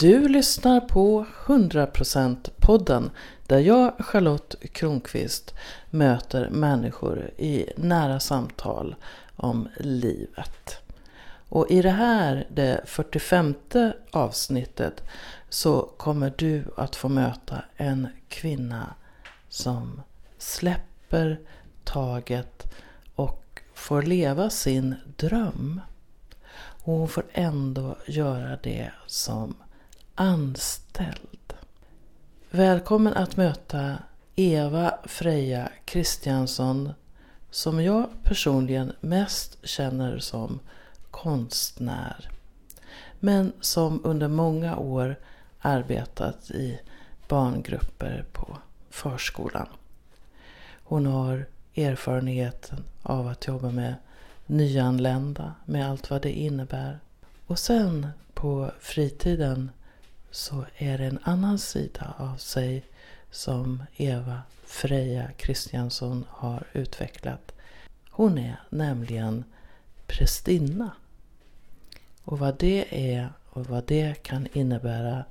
Du lyssnar på 100% podden där jag, Charlotte Kronqvist, möter människor i nära samtal om livet. Och i det här, det 45 avsnittet, så kommer du att få möta en kvinna som släpper taget och får leva sin dröm. Och hon får ändå göra det som anställd. Välkommen att möta Eva Freja Kristiansson som jag personligen mest känner som konstnär. Men som under många år arbetat i barngrupper på förskolan. Hon har erfarenheten av att jobba med nyanlända med allt vad det innebär. Och sen på fritiden så är det en annan sida av sig som Eva Freja Kristiansson har utvecklat. Hon är nämligen prästinna. Och vad det är och vad det kan innebära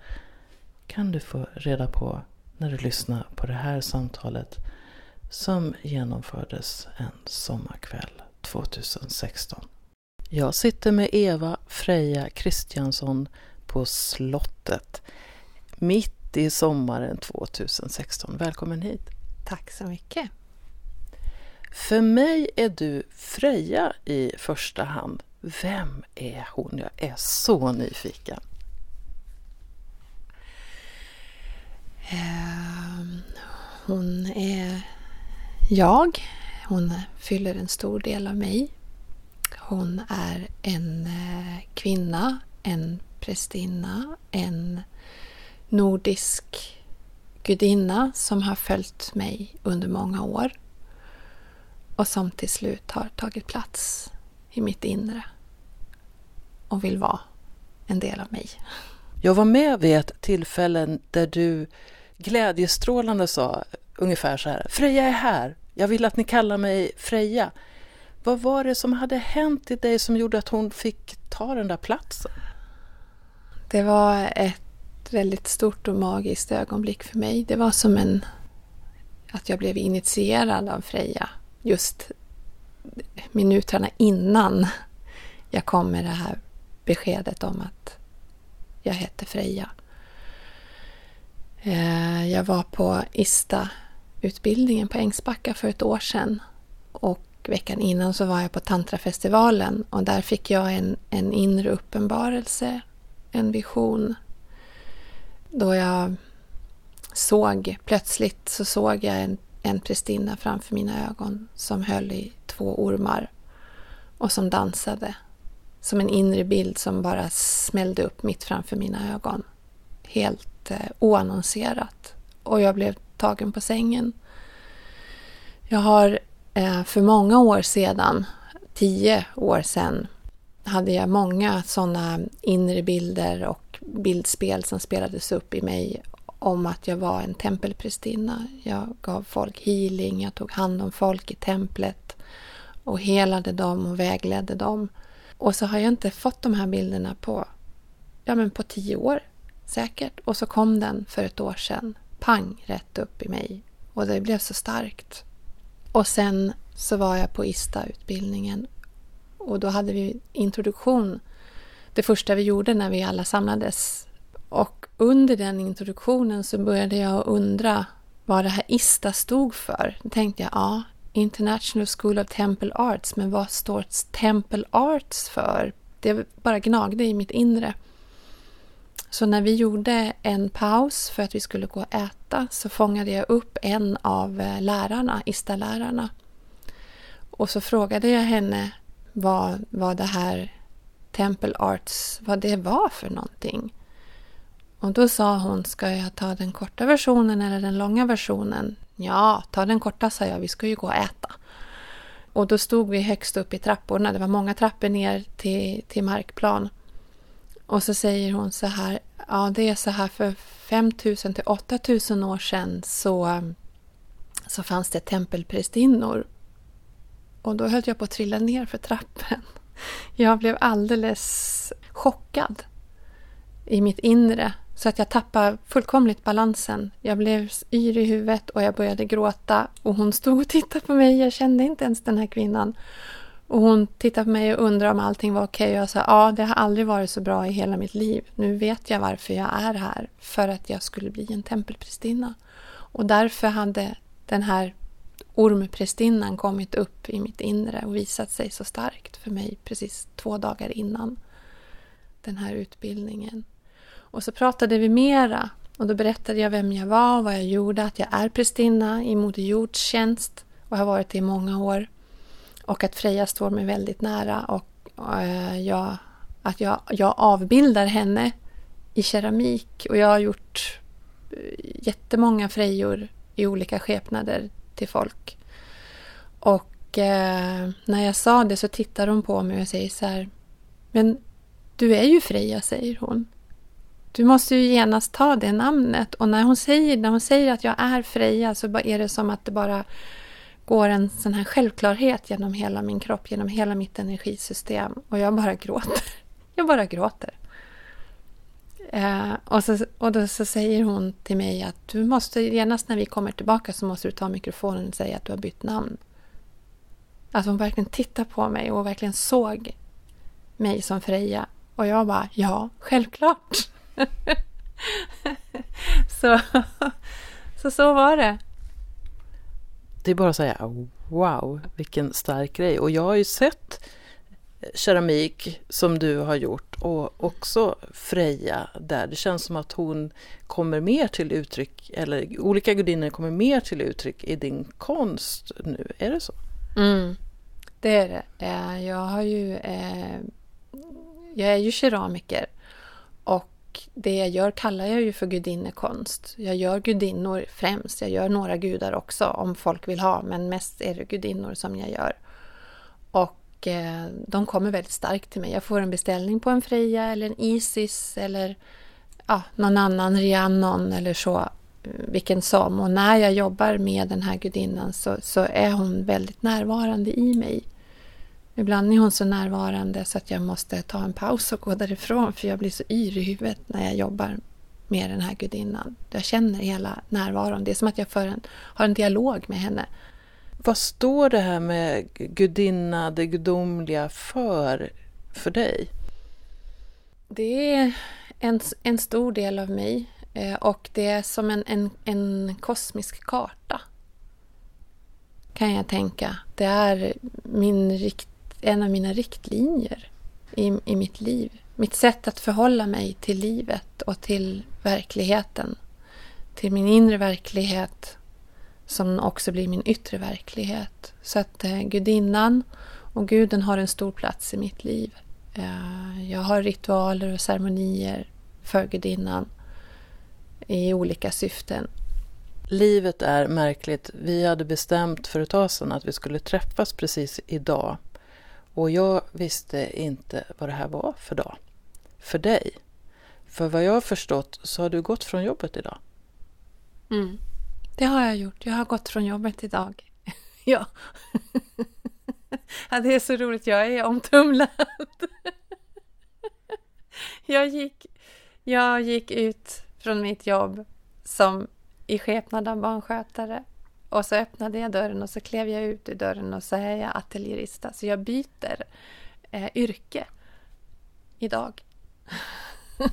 kan du få reda på när du lyssnar på det här samtalet som genomfördes en sommarkväll 2016. Jag sitter med Eva Freja Kristiansson på slottet mitt i sommaren 2016. Välkommen hit! Tack så mycket! För mig är du Freja i första hand. Vem är hon? Jag är så nyfiken. Ehm, hon är jag. Hon fyller en stor del av mig. Hon är en eh, kvinna, en prästinna, en nordisk gudinna som har följt mig under många år och som till slut har tagit plats i mitt inre och vill vara en del av mig. Jag var med vid ett tillfälle där du glädjestrålande sa ungefär så här. Freja är här. Jag vill att ni kallar mig Freja. Vad var det som hade hänt i dig som gjorde att hon fick ta den där platsen? Det var ett väldigt stort och magiskt ögonblick för mig. Det var som en... att jag blev initierad av Freja just minuterna innan jag kom med det här beskedet om att jag hette Freja. Eh, jag var på ISTA-utbildningen på Ängsbacka för ett år sedan och veckan innan så var jag på Tantrafestivalen och där fick jag en, en inre uppenbarelse, en vision då jag såg, plötsligt så såg jag en, en prästinna framför mina ögon som höll i två ormar och som dansade. Som en inre bild som bara smällde upp mitt framför mina ögon. Helt eh, oannonserat. Och jag blev tagen på sängen. Jag har eh, för många år sedan, tio år sedan, hade jag många sådana inre bilder och bildspel som spelades upp i mig om att jag var en tempelprästinna. Jag gav folk healing, jag tog hand om folk i templet och helade dem och vägledde dem. Och så har jag inte fått de här bilderna på, ja men på tio år säkert. Och så kom den för ett år sedan, pang, rätt upp i mig. Och det blev så starkt. Och sen så var jag på ISTA-utbildningen och då hade vi introduktion det första vi gjorde när vi alla samlades. Och under den introduktionen så började jag undra vad det här ISTA stod för. Då tänkte jag, ja, International School of Temple Arts, men vad står Temple Arts för? Det bara gnagde i mitt inre. Så när vi gjorde en paus för att vi skulle gå och äta så fångade jag upp en av eh, lärarna, ISTA-lärarna. Och så frågade jag henne vad, vad det här Temple Arts, vad det var för någonting. Och då sa hon, ska jag ta den korta versionen eller den långa versionen? Ja, ta den korta, sa jag, vi ska ju gå och äta. Och då stod vi högst upp i trapporna, det var många trappor ner till, till markplan. Och så säger hon så här, ja det är så här för 5000 till 8000 år sedan så, så fanns det tempelprästinnor. Och då höll jag på att trilla ner för trappen. Jag blev alldeles chockad. i mitt inre så att jag tappade fullkomligt balansen. Jag blev yr i huvudet och jag började gråta och hon stod och tittade på mig. Jag kände inte ens den här kvinnan. Och hon tittade på mig och undrade om allting var okej. Okay. Och jag sa ja, det har aldrig varit så bra i hela mitt liv. Nu vet jag varför jag är här. För att jag skulle bli en tempelprästinna. Och därför hade den här ormprästinnan kommit upp i mitt inre och visat sig så starkt för mig precis två dagar innan den här utbildningen. Och så pratade vi mera och då berättade jag vem jag var, vad jag gjorde, att jag är prästinna i Moder Jords tjänst och har varit det i många år. Och att Freja står mig väldigt nära och, och eh, jag, att jag, jag avbildar henne i keramik och jag har gjort eh, jättemånga Frejor i olika skepnader till folk. Och eh, när jag sa det så tittar hon på mig och säger så här Men du är ju Freja, säger hon. Du måste ju genast ta det namnet. Och när hon säger, när hon säger att jag är Freja så är det som att det bara går en sån här självklarhet genom hela min kropp, genom hela mitt energisystem. Och jag bara gråter. Jag bara gråter. Eh, och så, och då så säger hon till mig att du måste genast när vi kommer tillbaka så måste du ta mikrofonen och säga att du har bytt namn. Att hon verkligen tittade på mig och verkligen såg mig som Freja. Och jag bara, ja, självklart. så, så så var det. Det är bara att säga wow, vilken stark grej. Och jag har ju sett keramik som du har gjort och också Freja där. Det känns som att hon kommer mer till uttryck, eller olika gudinnor kommer mer till uttryck i din konst nu. Är det så? Mm, det är det. Eh, jag har ju... Eh, jag är ju keramiker och det jag gör kallar jag ju för gudinnekonst. Jag gör gudinnor främst. Jag gör några gudar också om folk vill ha, men mest är det gudinnor som jag gör. Och och eh, de kommer väldigt starkt till mig. Jag får en beställning på en Freja eller en Isis eller ja, någon annan Rhiannon eller så, eh, vilken som. Och när jag jobbar med den här gudinnan så, så är hon väldigt närvarande i mig. Ibland är hon så närvarande så att jag måste ta en paus och gå därifrån för jag blir så yr i huvudet när jag jobbar med den här gudinnan. Jag känner hela närvaron. Det är som att jag en, har en dialog med henne. Vad står det här med gudinna, det gudomliga för, för dig? Det är en, en stor del av mig eh, och det är som en, en, en kosmisk karta. Kan jag tänka. Det är min rikt, en av mina riktlinjer i, i mitt liv. Mitt sätt att förhålla mig till livet och till verkligheten. Till min inre verklighet som också blir min yttre verklighet. Så att eh, gudinnan och guden har en stor plats i mitt liv. Eh, jag har ritualer och ceremonier för gudinnan i olika syften. Livet är märkligt. Vi hade bestämt för ett tag sedan att vi skulle träffas precis idag. Och jag visste inte vad det här var för dag. För dig. För vad jag har förstått så har du gått från jobbet idag. Mm. Det har jag gjort. Jag har gått från jobbet idag. ja. ja, det är så roligt. Jag är omtumlad. jag, gick, jag gick ut från mitt jobb som i skepnad av barnskötare. Och så öppnade jag dörren och så klev jag ut ur dörren och så är jag ateljerista. Så jag byter eh, yrke idag.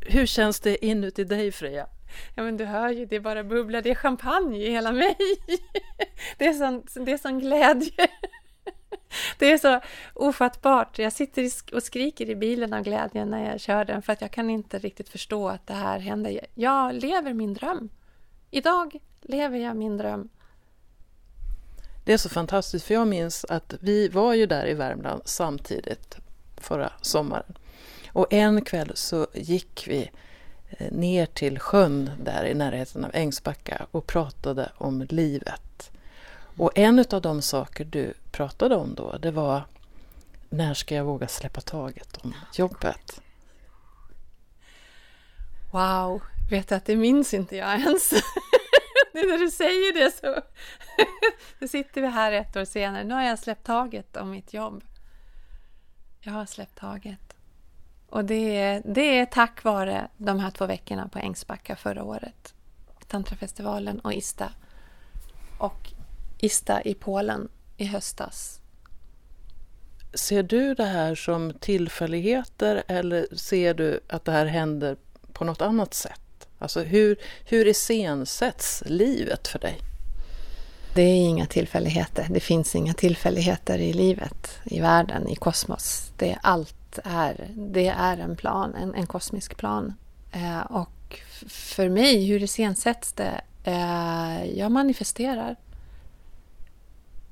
Hur känns det inuti dig, Freja? Ja men du hör ju, det är bara bubblar, det är champagne i hela mig. Det är sån, det är sån glädje. Det är så ofattbart. Jag sitter och skriker i bilen av glädje när jag kör den för att jag kan inte riktigt förstå att det här händer. Jag lever min dröm. Idag lever jag min dröm. Det är så fantastiskt för jag minns att vi var ju där i Värmland samtidigt förra sommaren. Och en kväll så gick vi Eh, ner till sjön där i närheten av Ängsbacka och pratade om livet. Och en av de saker du pratade om då, det var när ska jag våga släppa taget om jobbet? Wow, vet du att det minns inte jag ens. nu när du säger det så nu sitter vi här ett år senare. Nu har jag släppt taget om mitt jobb. Jag har släppt taget. Och det är, det är tack vare de här två veckorna på Ängsbacka förra året. Tantrafestivalen och ISTA. Och ISTA i Polen i höstas. Ser du det här som tillfälligheter eller ser du att det här händer på något annat sätt? Alltså hur, hur iscensätts livet för dig? Det är inga tillfälligheter. Det finns inga tillfälligheter i livet, i världen, i kosmos. Det är allt är, det är en plan, en, en kosmisk plan. Eh, och för mig, hur iscensätts det? Eh, jag manifesterar.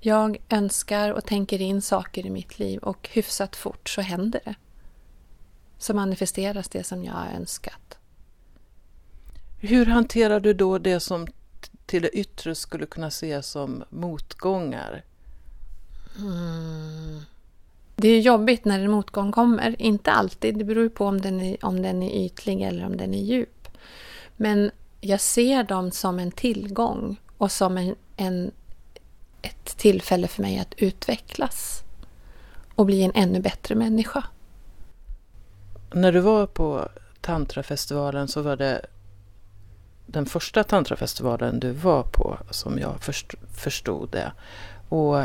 Jag önskar och tänker in saker i mitt liv och hyfsat fort så händer det. Så manifesteras det som jag har önskat. Hur hanterar du då det som till det yttre skulle kunna ses som motgångar? Mm. Det är jobbigt när en motgång kommer. Inte alltid, det beror ju på om den, är, om den är ytlig eller om den är djup. Men jag ser dem som en tillgång och som en, en, ett tillfälle för mig att utvecklas och bli en ännu bättre människa. När du var på Tantrafestivalen så var det den första tantrafestivalen du var på som jag förstod det. Och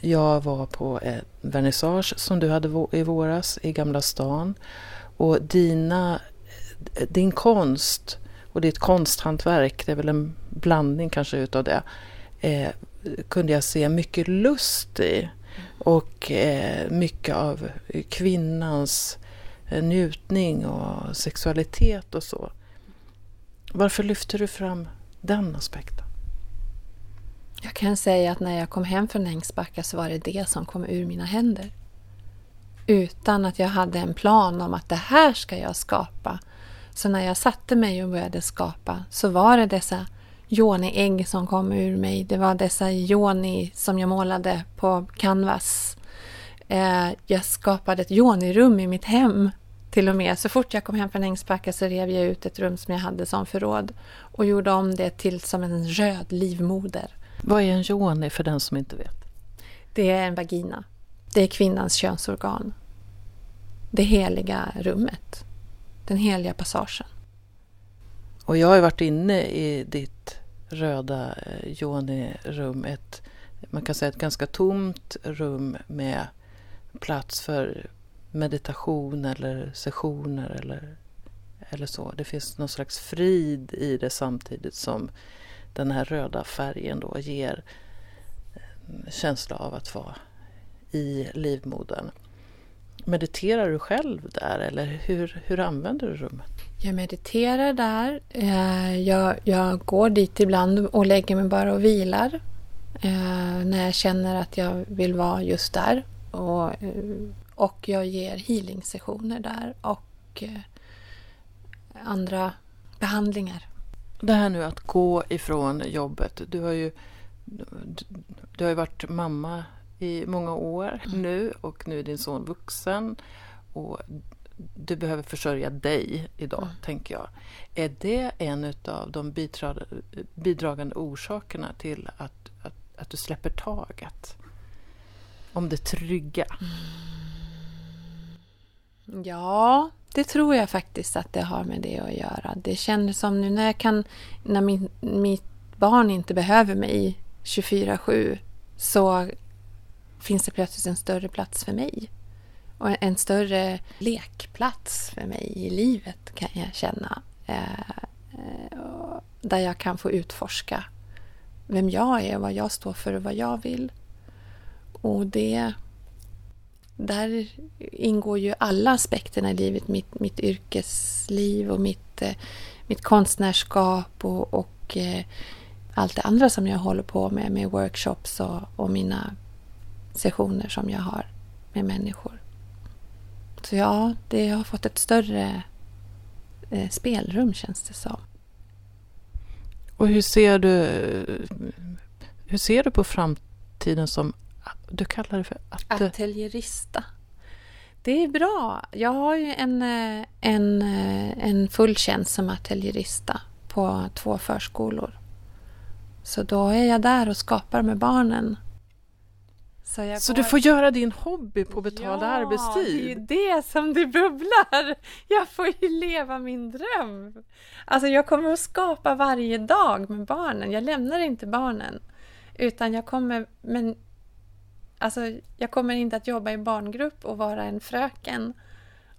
jag var på en vernissage som du hade i våras i Gamla stan. Och dina, din konst och ditt konsthantverk, det är väl en blandning kanske utav det, eh, kunde jag se mycket lust i. Och eh, mycket av kvinnans eh, njutning och sexualitet och så. Varför lyfter du fram den aspekten? Jag kan säga att när jag kom hem från Ängsbacka så var det det som kom ur mina händer. Utan att jag hade en plan om att det här ska jag skapa. Så när jag satte mig och började skapa så var det dessa yoni-ägg som kom ur mig. Det var dessa yoni som jag målade på canvas. Eh, jag skapade ett yoni-rum i mitt hem till och med. Så fort jag kom hem från Ängsbacka så rev jag ut ett rum som jag hade som förråd och gjorde om det till som en röd livmoder. Vad är en yoni för den som inte vet? Det är en vagina. Det är kvinnans könsorgan. Det heliga rummet. Den heliga passagen. Och jag har varit inne i ditt röda eh, yoni-rum. Ett, man kan säga ett ganska tomt rum med plats för meditation eller sessioner eller, eller så. Det finns någon slags frid i det samtidigt som den här röda färgen då ger en känsla av att vara i livmodern. Mediterar du själv där eller hur, hur använder du rummet? Jag mediterar där. Eh, jag, jag går dit ibland och lägger mig bara och vilar. Eh, när jag känner att jag vill vara just där. Och och jag ger healing-sessioner där och andra behandlingar. Det här nu att gå ifrån jobbet. Du har ju, du har ju varit mamma i många år mm. nu och nu är din son vuxen. Och du behöver försörja dig idag, mm. tänker jag. Är det en av de bidragande orsakerna till att, att, att du släpper taget? Om det trygga? Mm. Ja, det tror jag faktiskt att det har med det att göra. Det känns som nu när jag kan, när min, mitt barn inte behöver mig 24-7 så finns det plötsligt en större plats för mig. Och en större lekplats för mig i livet kan jag känna. Eh, där jag kan få utforska vem jag är, vad jag står för och vad jag vill. Och det där ingår ju alla aspekterna i livet. Mitt, mitt yrkesliv och mitt, eh, mitt konstnärskap och, och eh, allt det andra som jag håller på med, med workshops och, och mina sessioner som jag har med människor. Så ja, det har fått ett större eh, spelrum känns det som. Och hur ser du, hur ser du på framtiden som du kallar det för att... Ateljerista. Det är bra. Jag har ju en, eh, en, eh, en full tjänst som ateljerista på två förskolor. Så då är jag där och skapar med barnen. Så, jag Så går... du får göra din hobby på betald ja, arbetstid? det är ju det som det bubblar! Jag får ju leva min dröm! Alltså jag kommer att skapa varje dag med barnen. Jag lämnar inte barnen. Utan jag kommer, men alltså, jag kommer inte att jobba i barngrupp och vara en fröken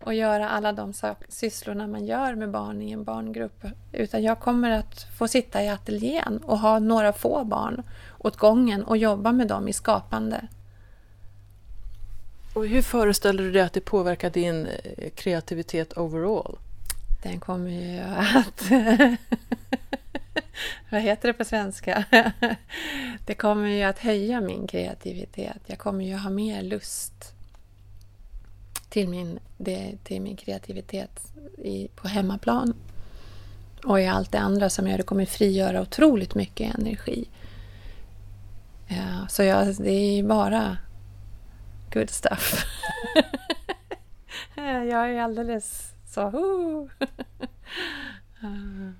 och göra alla de sysslorna man gör med barn i en barngrupp. Utan jag kommer att få sitta i ateljén och ha några få barn åt gången och jobba med dem i skapande. Och hur föreställer du dig att det påverkar din eh, kreativitet overall? Den kommer ju att... Vad heter det på svenska? Det kommer ju att höja min kreativitet. Jag kommer ju ha mer lust till min, det, till min kreativitet i, på hemmaplan. Och i allt det andra som jag det kommer frigöra otroligt mycket energi. Ja, så jag, det är ju bara good stuff. jag är alldeles så... Uh.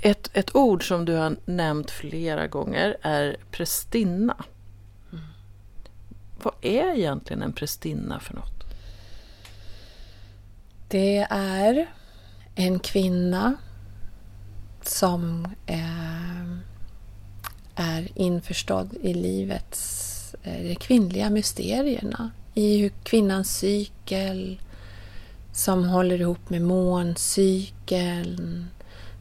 Ett, ett ord som du har nämnt flera gånger är prästinna. Mm. Vad är egentligen en prästinna för något? Det är en kvinna som eh, är införstådd i livets, eh, de kvinnliga mysterierna. I hur kvinnans cykel som håller ihop med måncykeln,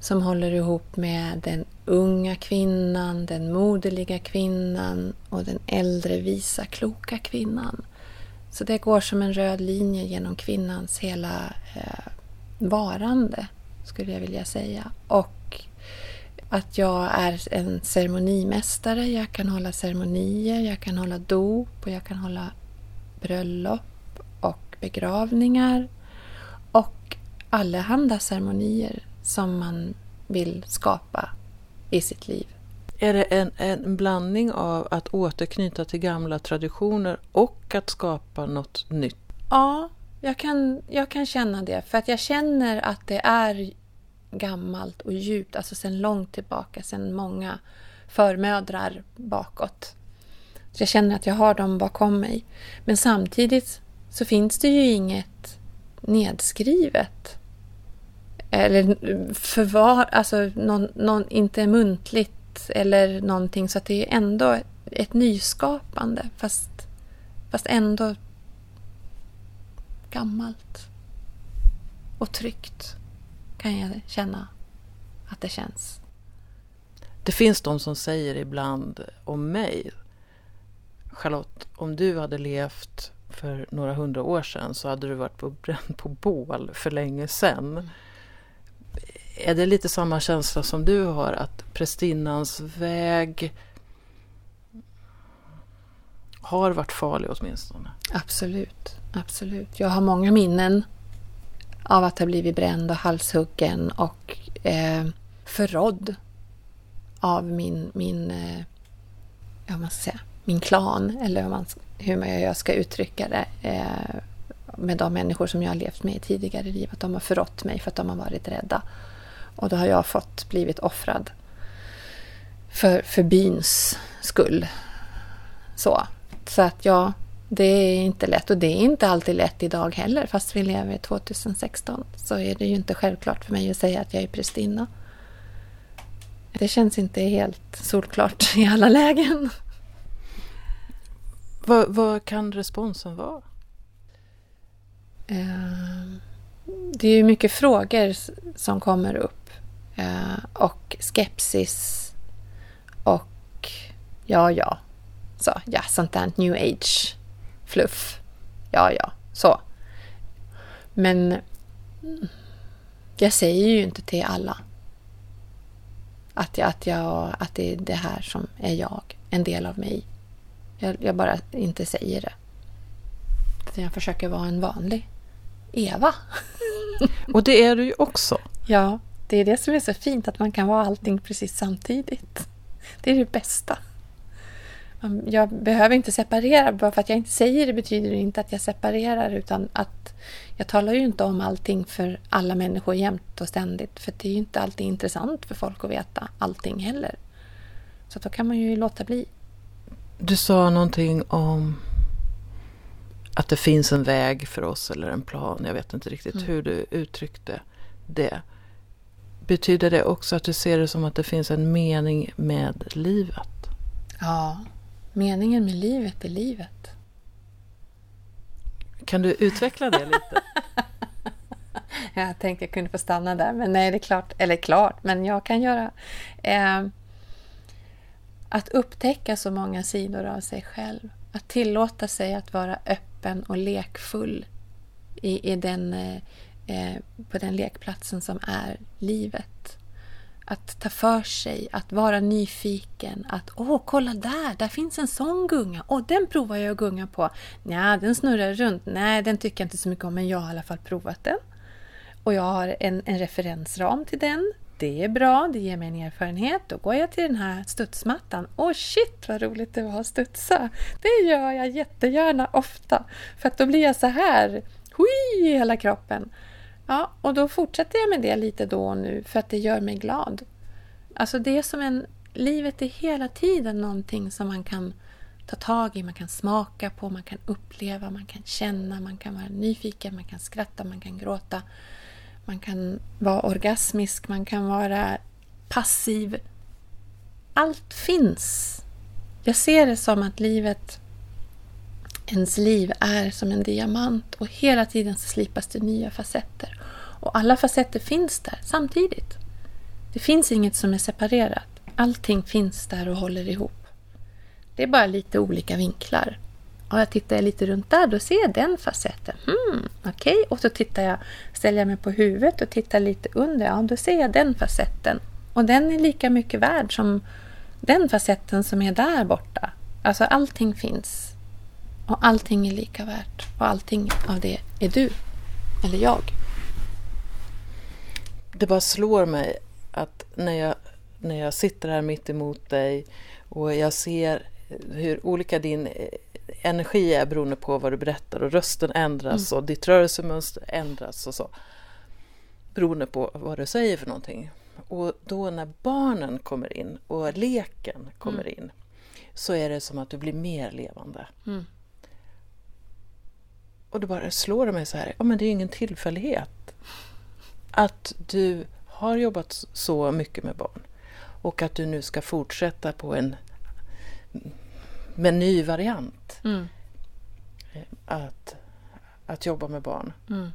som håller ihop med den unga kvinnan, den moderliga kvinnan och den äldre visa kloka kvinnan. Så det går som en röd linje genom kvinnans hela eh, varande, skulle jag vilja säga. Och att jag är en ceremonimästare. Jag kan hålla ceremonier, jag kan hålla dop och jag kan hålla bröllop och begravningar och allehanda ceremonier som man vill skapa i sitt liv. Är det en, en blandning av att återknyta till gamla traditioner och att skapa något nytt? Ja, jag kan, jag kan känna det. För att jag känner att det är gammalt och djupt, alltså sedan långt tillbaka, sedan många förmödrar bakåt. Så jag känner att jag har dem bakom mig. Men samtidigt så finns det ju inget nedskrivet. Eller förvar, alltså någon, någon, inte muntligt eller någonting. Så att det är ändå ett nyskapande fast, fast ändå gammalt och tryggt kan jag känna att det känns. Det finns de som säger ibland om mig Charlotte, om du hade levt för några hundra år sedan så hade du varit på, bränd på bål för länge sedan. Är det lite samma känsla som du har att prästinnans väg har varit farlig åtminstone? Absolut, absolut. Jag har många minnen av att ha blivit bränd och halshuggen och eh, förrådd av min, min, eh, ja, man ska säga, min klan, eller man, hur jag ska uttrycka det, eh, med de människor som jag har levt med i tidigare liv. Att de har förrått mig för att de har varit rädda. Och då har jag fått blivit offrad för, för byns skull. Så, så att ja, det är inte lätt och det är inte alltid lätt idag heller. Fast vi lever 2016 så är det ju inte självklart för mig att säga att jag är prästinna. Det känns inte helt solklart i alla lägen. Vad, vad kan responsen vara? Eh, det är ju mycket frågor som kommer upp. Eh, och skepsis. Och ja, ja. Så, ja, sånt där new age fluff. Ja, ja, så. Men jag säger ju inte till alla att, jag, att, jag, att det är det här som är jag, en del av mig. Jag, jag bara inte säger det. Jag försöker vara en vanlig Eva. Och det är du ju också. Ja, det är det som är så fint, att man kan vara allting precis samtidigt. Det är det bästa. Jag behöver inte separera, bara för att jag inte säger det betyder det inte att jag separerar utan att jag talar ju inte om allting för alla människor jämt och ständigt för det är ju inte alltid intressant för folk att veta allting heller. Så då kan man ju låta bli. Du sa någonting om att det finns en väg för oss eller en plan. Jag vet inte riktigt mm. hur du uttryckte det. Betyder det också att du ser det som att det finns en mening med livet? Ja, meningen med livet är livet. Kan du utveckla det lite? jag tänkte jag kunde få stanna där, men nej, det är klart, eller klart, men jag kan göra. Eh, att upptäcka så många sidor av sig själv. Att tillåta sig att vara öppen och lekfull i, i den, eh, eh, på den lekplatsen som är livet. Att ta för sig, att vara nyfiken. Att åh, kolla där, där finns en sån gunga. Åh, den provar jag att gunga på. Nej, den snurrar runt. Nej, den tycker jag inte så mycket om, men jag har i alla fall provat den. Och jag har en, en referensram till den. Det är bra, det ger mig en erfarenhet. Då går jag till den här studsmattan. Åh shit vad roligt det var att studsa! Det gör jag jättegärna ofta. För att då blir jag så här, hui, i hela kroppen. Ja, och då fortsätter jag med det lite då och nu för att det gör mig glad. Alltså det är som en... Livet är hela tiden någonting som man kan ta tag i, man kan smaka på, man kan uppleva, man kan känna, man kan vara nyfiken, man kan skratta, man kan gråta. Man kan vara orgasmisk, man kan vara passiv. Allt finns. Jag ser det som att livet, ens liv är som en diamant och hela tiden så slipas det nya facetter. Och alla facetter finns där samtidigt. Det finns inget som är separerat. Allting finns där och håller ihop. Det är bara lite olika vinklar. Och jag tittar lite runt där, då ser jag den facetten. Hmm, Okej, okay. och så tittar jag, ställer jag mig på huvudet och tittar lite under. Ja, då ser jag den facetten. Och den är lika mycket värd som den facetten som är där borta. Alltså allting finns. Och allting är lika värt. Och allting av det är du. Eller jag. Det bara slår mig att när jag, när jag sitter här mitt emot dig och jag ser hur olika din energi är beroende på vad du berättar och rösten ändras mm. och ditt rörelsemönster ändras och så. Beroende på vad du säger för någonting. Och då när barnen kommer in och leken kommer mm. in så är det som att du blir mer levande. Mm. Och då bara slår det mig så här, ja men det är ingen tillfällighet att du har jobbat så mycket med barn och att du nu ska fortsätta på en med ny variant. Mm. Eh, att, att jobba med barn. Mm.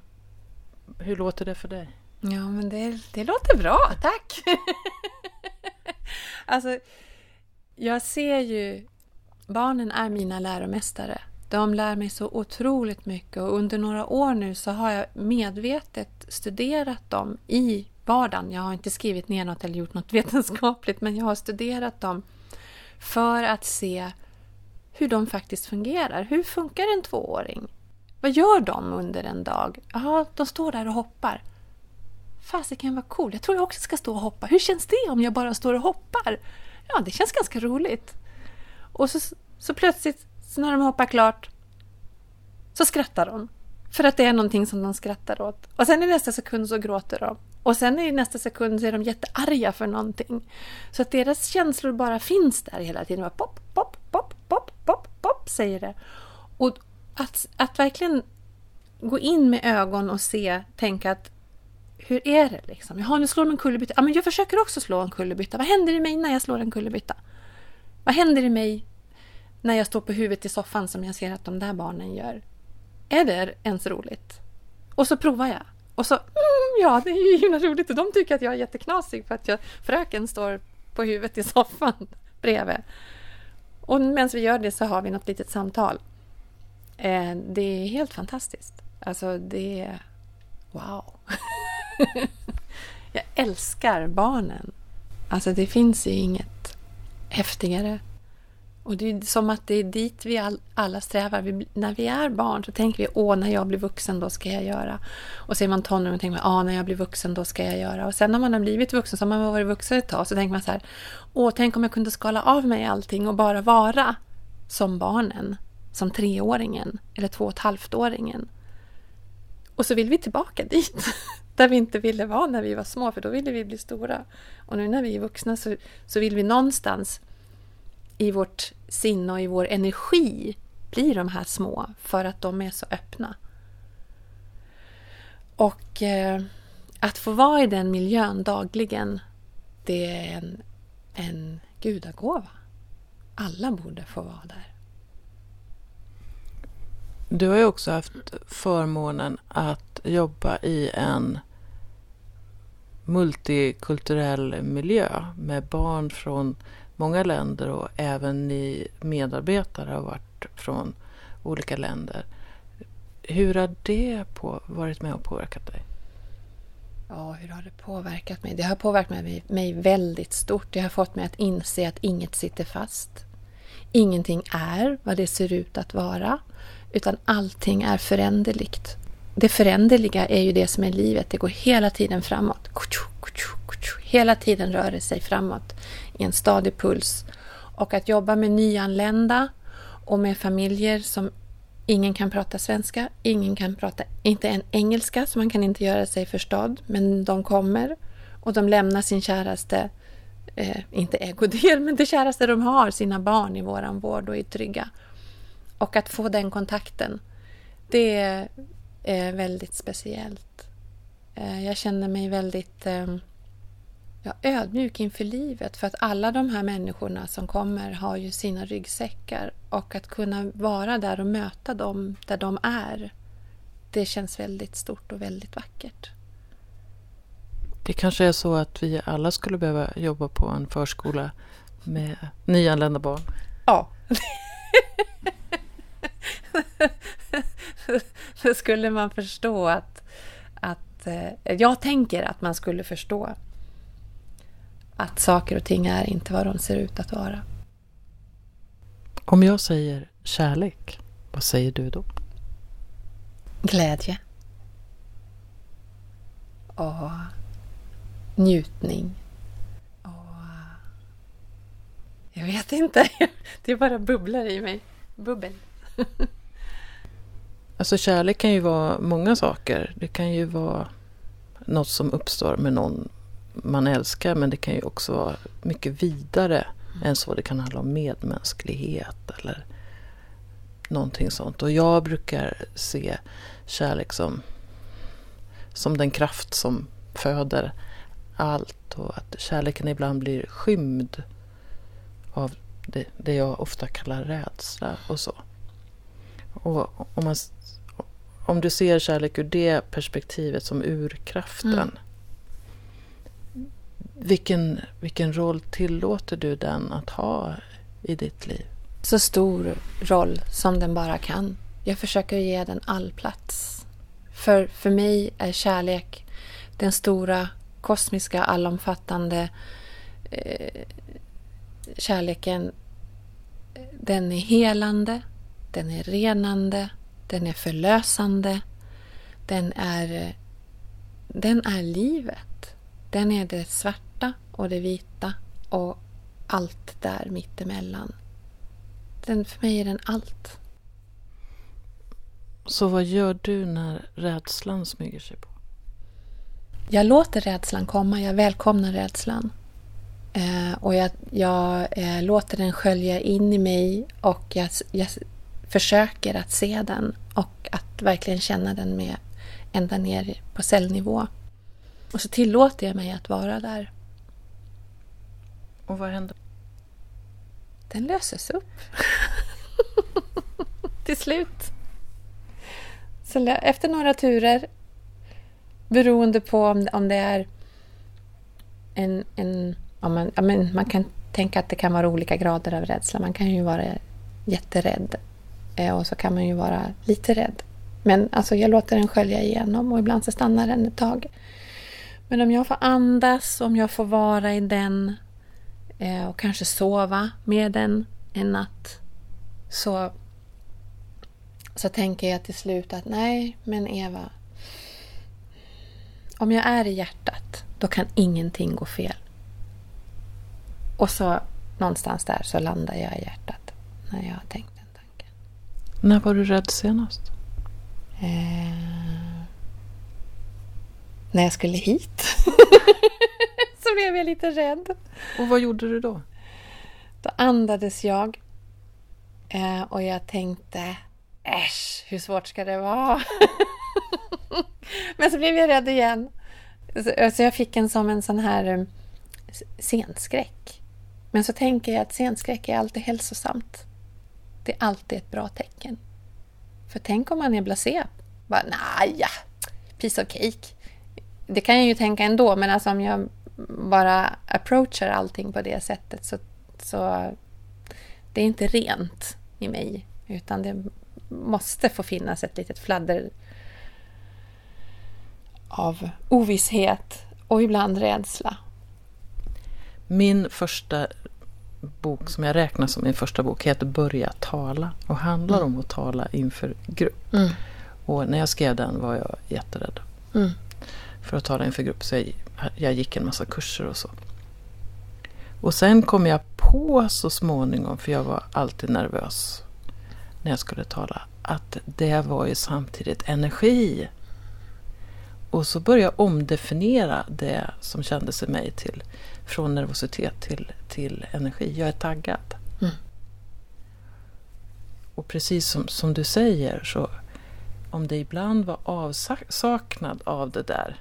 Hur låter det för dig? Ja, men det, det låter bra, tack! alltså, jag ser ju... Barnen är mina läromästare. De lär mig så otroligt mycket och under några år nu så har jag medvetet studerat dem i vardagen. Jag har inte skrivit ner något eller gjort något vetenskapligt men jag har studerat dem för att se hur de faktiskt fungerar. Hur funkar en tvååring? Vad gör de under en dag? Ja, de står där och hoppar. Fasiken vad cool, jag tror jag också ska stå och hoppa. Hur känns det om jag bara står och hoppar? Ja, det känns ganska roligt. Och så, så plötsligt, så när de hoppar klart, så skrattar de. För att det är någonting som de skrattar åt. Och sen i nästa sekund så gråter de. Och sen i nästa sekund så är de jättearga för någonting. Så att deras känslor bara finns där hela tiden. Bara pop, pop, pop, pop, säger det. Och att, att verkligen gå in med ögon och se, tänka att hur är det liksom? Jaha, nu slår de en kullerbytta. Ja, men jag försöker också slå en kullerbytta. Vad händer i mig när jag slår en kullerbytta? Vad händer i mig när jag står på huvudet i soffan som jag ser att de där barnen gör? Är det ens roligt? Och så provar jag. Och så, mm, ja, det är ju himla roligt. Och de tycker att jag är jätteknasig för att jag, fröken står på huvudet i soffan bredvid. Och medan vi gör det så har vi något litet samtal. Eh, det är helt fantastiskt. Alltså, det är... Wow! jag älskar barnen. Alltså, det finns ju inget häftigare och det är som att det är dit vi all, alla strävar. Vi, när vi är barn så tänker vi åh, när jag blir vuxen då ska jag göra. Och så är man tonåring och tänker man, åh, när jag blir vuxen då ska jag göra. Och sen när man har blivit vuxen, så har man varit vuxen ett tag, så tänker man så här, åh, tänk om jag kunde skala av mig allting och bara vara som barnen. Som treåringen eller två och ett halvt-åringen. Och så vill vi tillbaka dit. Där vi inte ville vara när vi var små, för då ville vi bli stora. Och nu när vi är vuxna så, så vill vi någonstans i vårt sinne och i vår energi blir de här små för att de är så öppna. Och eh, att få vara i den miljön dagligen, det är en, en gudagåva. Alla borde få vara där. Du har ju också haft förmånen att jobba i en multikulturell miljö med barn från många länder och även ni medarbetare har varit från olika länder. Hur har det på, varit med och påverkat dig? Ja, hur har det påverkat mig? Det har påverkat mig, mig väldigt stort. Det har fått mig att inse att inget sitter fast. Ingenting är vad det ser ut att vara, utan allting är föränderligt. Det föränderliga är ju det som är livet. Det går hela tiden framåt. Hela tiden rör det sig framåt i en stadig puls. Och att jobba med nyanlända och med familjer som ingen kan prata svenska, ingen kan prata, inte en engelska, så man kan inte göra sig förstådd, men de kommer och de lämnar sin käraste, eh, inte ägodel, men det käraste de har, sina barn i våran vård och är trygga. Och att få den kontakten, det är eh, väldigt speciellt. Eh, jag känner mig väldigt eh, ja, ödmjuk inför livet för att alla de här människorna som kommer har ju sina ryggsäckar och att kunna vara där och möta dem där de är det känns väldigt stort och väldigt vackert. Det kanske är så att vi alla skulle behöva jobba på en förskola med nyanlända barn? Ja. Då skulle man förstå att, att... Eh, jag tänker att man skulle förstå att saker och ting är inte vad de ser ut att vara. Om jag säger kärlek, vad säger du då? Glädje. Och njutning. Och... Jag vet inte. Det bara bubblar i mig. Bubbel. Alltså kärlek kan ju vara många saker. Det kan ju vara något som uppstår med någon man älskar men det kan ju också vara mycket vidare mm. än så. Det kan handla om medmänsklighet eller någonting sånt. Och jag brukar se kärlek som, som den kraft som föder allt och att kärleken ibland blir skymd av det, det jag ofta kallar rädsla och så. Och om, man, om du ser kärlek ur det perspektivet som urkraften mm vilken, vilken roll tillåter du den att ha i ditt liv? Så stor roll som den bara kan. Jag försöker ge den all plats. För, för mig är kärlek den stora kosmiska allomfattande eh, kärleken. Den är helande, den är renande, den är förlösande. Den är, den är livet. Den är det svarta och det vita och allt där mittemellan. Den, för mig är den allt. Så vad gör du när rädslan smyger sig på? Jag låter rädslan komma, jag välkomnar rädslan. Eh, och jag, jag eh, låter den skölja in i mig och jag, jag, försöker att se den och att verkligen känna den med ända ner på cellnivå. Och så tillåter jag mig att vara där. Och vad händer? Den löses upp. Till slut. Så efter några turer, beroende på om, om det är en... en om man, ja, men man kan tänka att det kan vara olika grader av rädsla. Man kan ju vara jätterädd eh, och så kan man ju vara lite rädd. Men alltså, jag låter den skölja igenom och ibland så stannar den ett tag. Men om jag får andas, om jag får vara i den eh, och kanske sova med den en natt så, så tänker jag till slut att nej, men Eva, om jag är i hjärtat, då kan ingenting gå fel. Och så någonstans där så landar jag i hjärtat när jag har tänkt den tanken. När var du rädd senast? Eh, när jag skulle hit. så blev jag lite rädd. Och vad gjorde du då? Då andades jag eh, och jag tänkte äsch, hur svårt ska det vara? Men så blev jag rädd igen. Så, så jag fick en som en sån här um, scenskräck. Men så tänker jag att scenskräck är alltid hälsosamt. Det är alltid ett bra tecken. För tänk om man är blasé. Bara, naja, piece of cake. Det kan jag ju tänka ändå, men alltså om jag bara approachar allting på det sättet så, så det är inte rent i mig. Utan det måste få finnas ett litet fladder av ovisshet och ibland rädsla. Min första bok som jag räknar som min första bok heter Börja tala och handlar mm. om att tala inför grupp. Mm. Och när jag skrev den var jag jätterädd mm. För att tala inför grupp. Så jag, jag gick en massa kurser och så. Och sen kom jag på så småningom, för jag var alltid nervös när jag skulle tala, att det var ju samtidigt energi. Och så började jag omdefiniera det som kändes i mig till, från nervositet till, till energi. Jag är taggad. Mm. Och precis som, som du säger, så om det ibland var avsaknad av det där.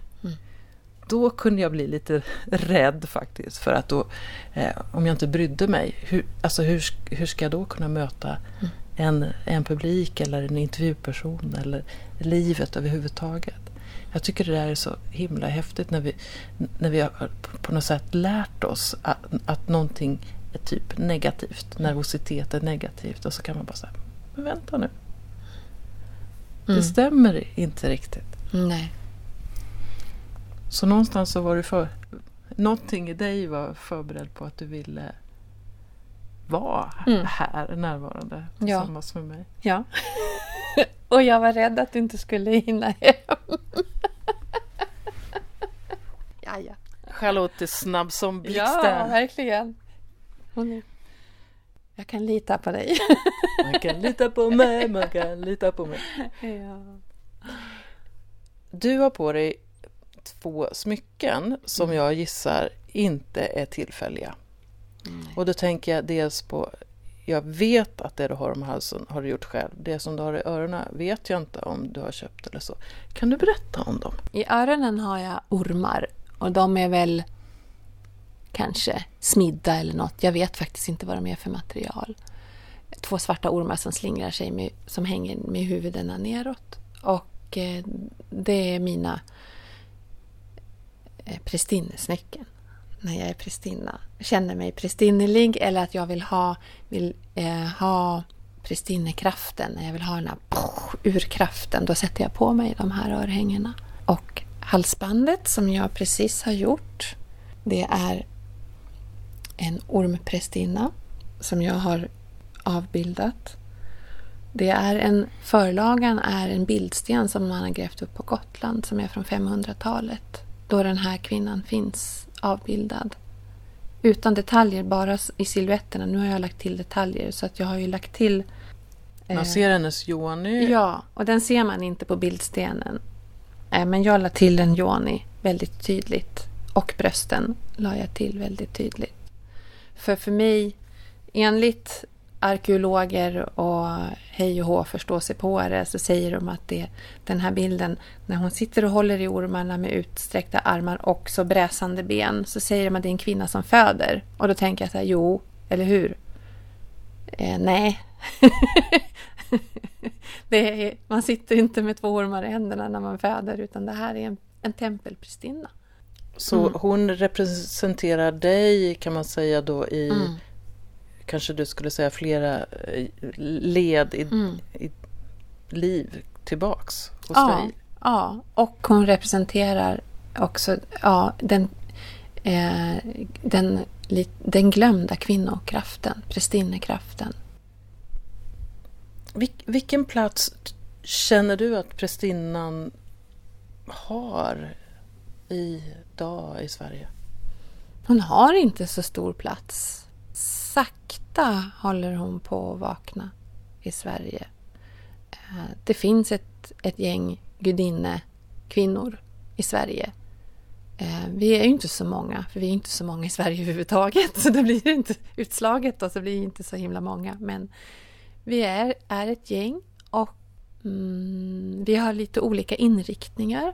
Då kunde jag bli lite rädd faktiskt. För att då, eh, om jag inte brydde mig, hur, alltså hur, hur ska jag då kunna möta mm. en, en publik eller en intervjuperson eller livet överhuvudtaget? Jag tycker det där är så himla häftigt när vi, när vi har på något sätt lärt oss att, att någonting är typ negativt, nervositet är negativt och så kan man bara säga, men vänta nu. Mm. Det stämmer inte riktigt. Nej. Så någonstans så var du för... Någonting i dig var förberedd på att du ville vara mm. här närvarande tillsammans ja. med mig. Ja. Och jag var rädd att du inte skulle hinna hem. ja, ja. Charlotte är snabb som blixten. Ja, verkligen. Hon är... Jag kan lita på dig. man kan lita på mig, man kan lita på mig. Ja. Du har på dig två smycken som mm. jag gissar inte är tillfälliga. Mm. Och då tänker jag dels på jag vet att det du har om halsen har du gjort själv. Det som du har i öronen vet jag inte om du har köpt eller så. Kan du berätta om dem? I öronen har jag ormar och de är väl kanske smidda eller något. Jag vet faktiskt inte vad de är för material. Två svarta ormar som slingrar sig med, som hänger med huvudena neråt. Och eh, det är mina Eh, Prästinnesnäcken. när jag är prästinna. Känner mig prästinnelig eller att jag vill ha, vill, eh, ha prästinnekraften. När jag vill ha den här pof, urkraften. Då sätter jag på mig de här örhängena. Och halsbandet som jag precis har gjort. Det är en ormprästinna som jag har avbildat. Det är en, förlagan är en bildsten som man har grävt upp på Gotland som är från 500-talet. Då den här kvinnan finns avbildad. Utan detaljer, bara i siluetterna. Nu har jag lagt till detaljer så att jag har ju lagt till... Eh, man ser hennes yoni. Ja, och den ser man inte på bildstenen. Eh, men jag la till en yoni väldigt tydligt. Och brösten la jag till väldigt tydligt. För för mig, enligt arkeologer och hej och hå förstå sig på det så säger de att det, den här bilden när hon sitter och håller i ormarna med utsträckta armar och så bräsande ben så säger de att det är en kvinna som föder. Och då tänker jag så här, jo, eller hur? Eh, nej. är, man sitter inte med två ormar i händerna när man föder utan det här är en, en tempelprästinna. Så mm. hon representerar dig kan man säga då i mm kanske du skulle säga flera eh, led i, mm. i liv tillbaks hos ja, dig. Ja, och hon representerar också ja, den, eh, den, den glömda kvinnokraften, prästinnekraften. Vil, vilken plats känner du att prästinnan har idag i Sverige? Hon har inte så stor plats sakta håller hon på att vakna i Sverige. Eh, det finns ett, ett gäng gudinne kvinnor i Sverige eh, vi är ju inte så många, för vi är inte så många i Sverige överhuvudtaget, så det blir inte utslaget och så blir det inte så himla många. Men vi är, är ett gäng och mm, vi har lite olika inriktningar.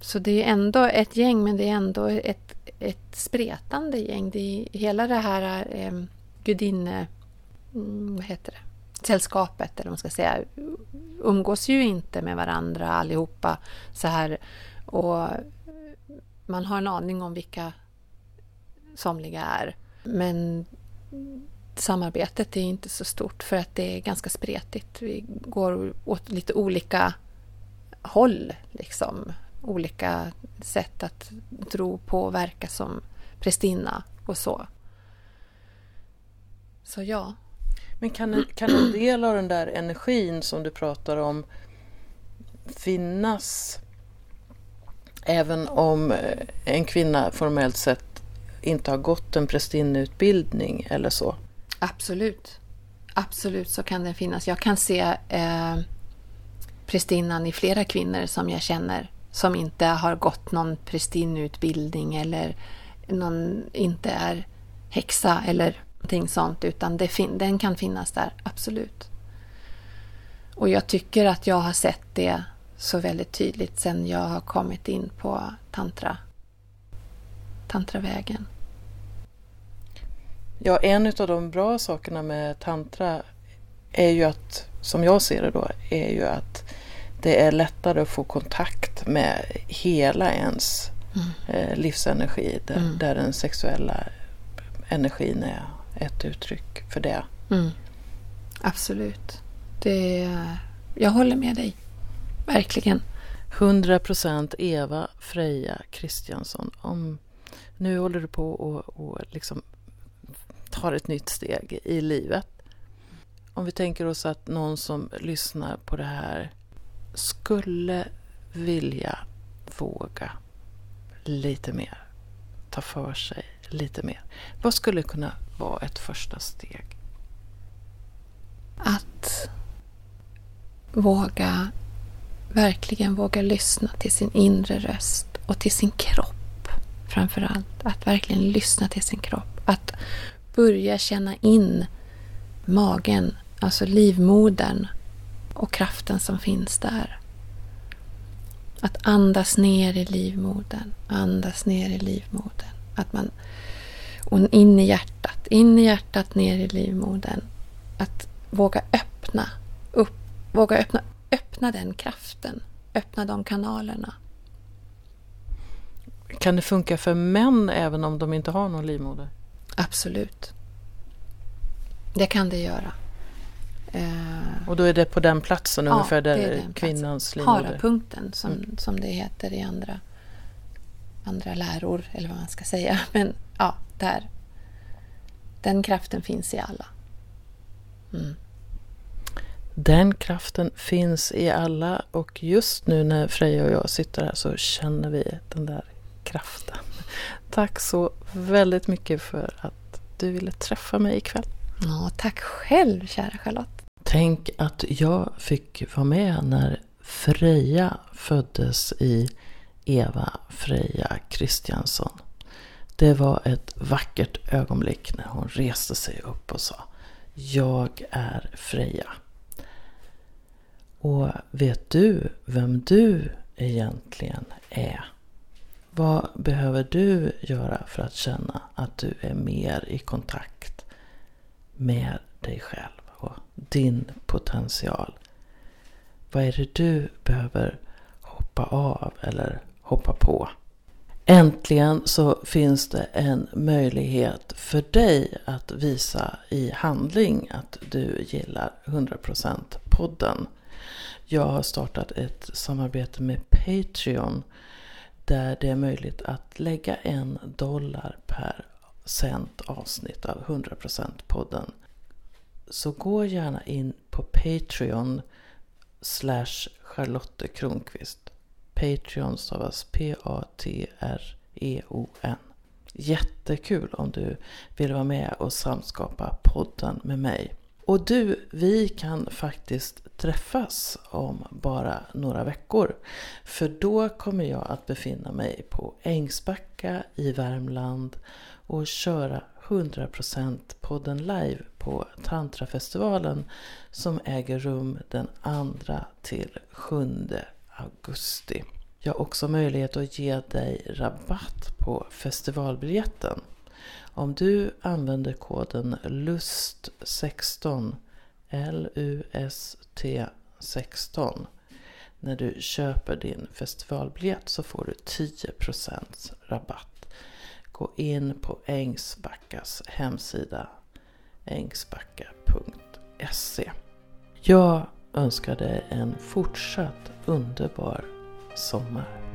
Så det är ändå ett gäng, men det är ändå ett, ett spretande gäng. Det är, hela det här eh, gudinne... Mm, vad heter det? Sällskapet, eller vad man ska säga, umgås ju inte med varandra allihopa så här. Och man har en aning om vilka somliga är. Men samarbetet är inte så stort för att det är ganska spretigt. Vi går åt lite olika håll, liksom. Olika sätt att tro på och verka som prästinna och så. Så ja. Men kan kan en del av den där energin som du pratar om finnas även om eh, en kvinna formellt sett inte har gått en prästinneutbildning eller så? Absolut. Absolut så kan den finnas. Jag kan se eh, prästinnan i flera kvinnor som jag känner som inte har gått någon prästinneutbildning eller någon, inte är häxa eller någonting sånt utan det fin den kan finnas där, absolut. Och jag tycker att jag har sett det så väldigt tydligt sen jag har kommit in på tantra, tantravägen. Ja, en av de bra sakerna med tantra är ju att, som jag ser det då, är ju att det är lättare att få kontakt med hela ens mm. Eh, livsenergi där, mm. där den sexuella energin är ett uttryck för det. Mm. Absolut. Det, jag håller med dig. Verkligen. 100% Eva Freja Kristiansson. Om, nu håller du på och, och liksom tar ett nytt steg i livet. Om vi tänker oss att någon som lyssnar på det här skulle vilja våga lite mer, ta för sig lite mer. Vad skulle kunna vara ett första steg? Att våga, verkligen våga lyssna till sin inre röst och till sin kropp framför allt. Att verkligen lyssna till sin kropp. Att börja känna in magen, alltså livmodern och kraften som finns där. Att andas ner i livmodern, andas ner i livmodern. Att man, och in i hjärtat, in i hjärtat, ner i livmodern. Att våga öppna upp, våga öppna, öppna den kraften, öppna de kanalerna. Kan det funka för män även om de inte har någon livmoder? Absolut. Det kan det göra. Eh, och då är det på den platsen ja, ungefär där kvinnans livmoder... Harapunkten som, mm. som det heter i andra, andra läror eller vad man ska säga. Men ja, där. Den kraften finns i alla. Mm. Den kraften finns i alla och just nu när Freja och jag sitter här så känner vi den där kraften. Tack så väldigt mycket för att du ville träffa mig ikväll. Ja, tack själv kära Charlotte. Tänk att jag fick vara med när Freja föddes i Eva Freja Kristiansson. Det var ett vackert ögonblick när hon reste sig upp och sa Jag är Freja. Och vet du vem du egentligen är? Vad behöver du göra för att känna att du är mer i kontakt med dig själv och din potential? Vad är det du behöver hoppa av eller hoppa på? Äntligen så finns det en möjlighet för dig att visa i handling att du gillar 100% podden. Jag har startat ett samarbete med Patreon där det är möjligt att lägga en dollar per sänt avsnitt av 100% podden. Så gå gärna in på Patreon slash Charlotte Kronqvist. Patreon stavas P-A-T-R-E-O-N. Jättekul om du vill vara med och samskapa podden med mig. Och du, vi kan faktiskt träffas om bara några veckor. För då kommer jag att befinna mig på Ängsbacka i Värmland och köra 100% podden live på Tantrafestivalen som äger rum den 2 till 7 augusti. Jag har också möjlighet att ge dig rabatt på festivalbiljetten. Om du använder koden LUST16 L-U-S-T 16 när du köper din festivalbiljett så får du 10% rabatt. Gå in på Ängsbackas hemsida ängsbacka.se Jag önskar dig en fortsatt underbar sommar.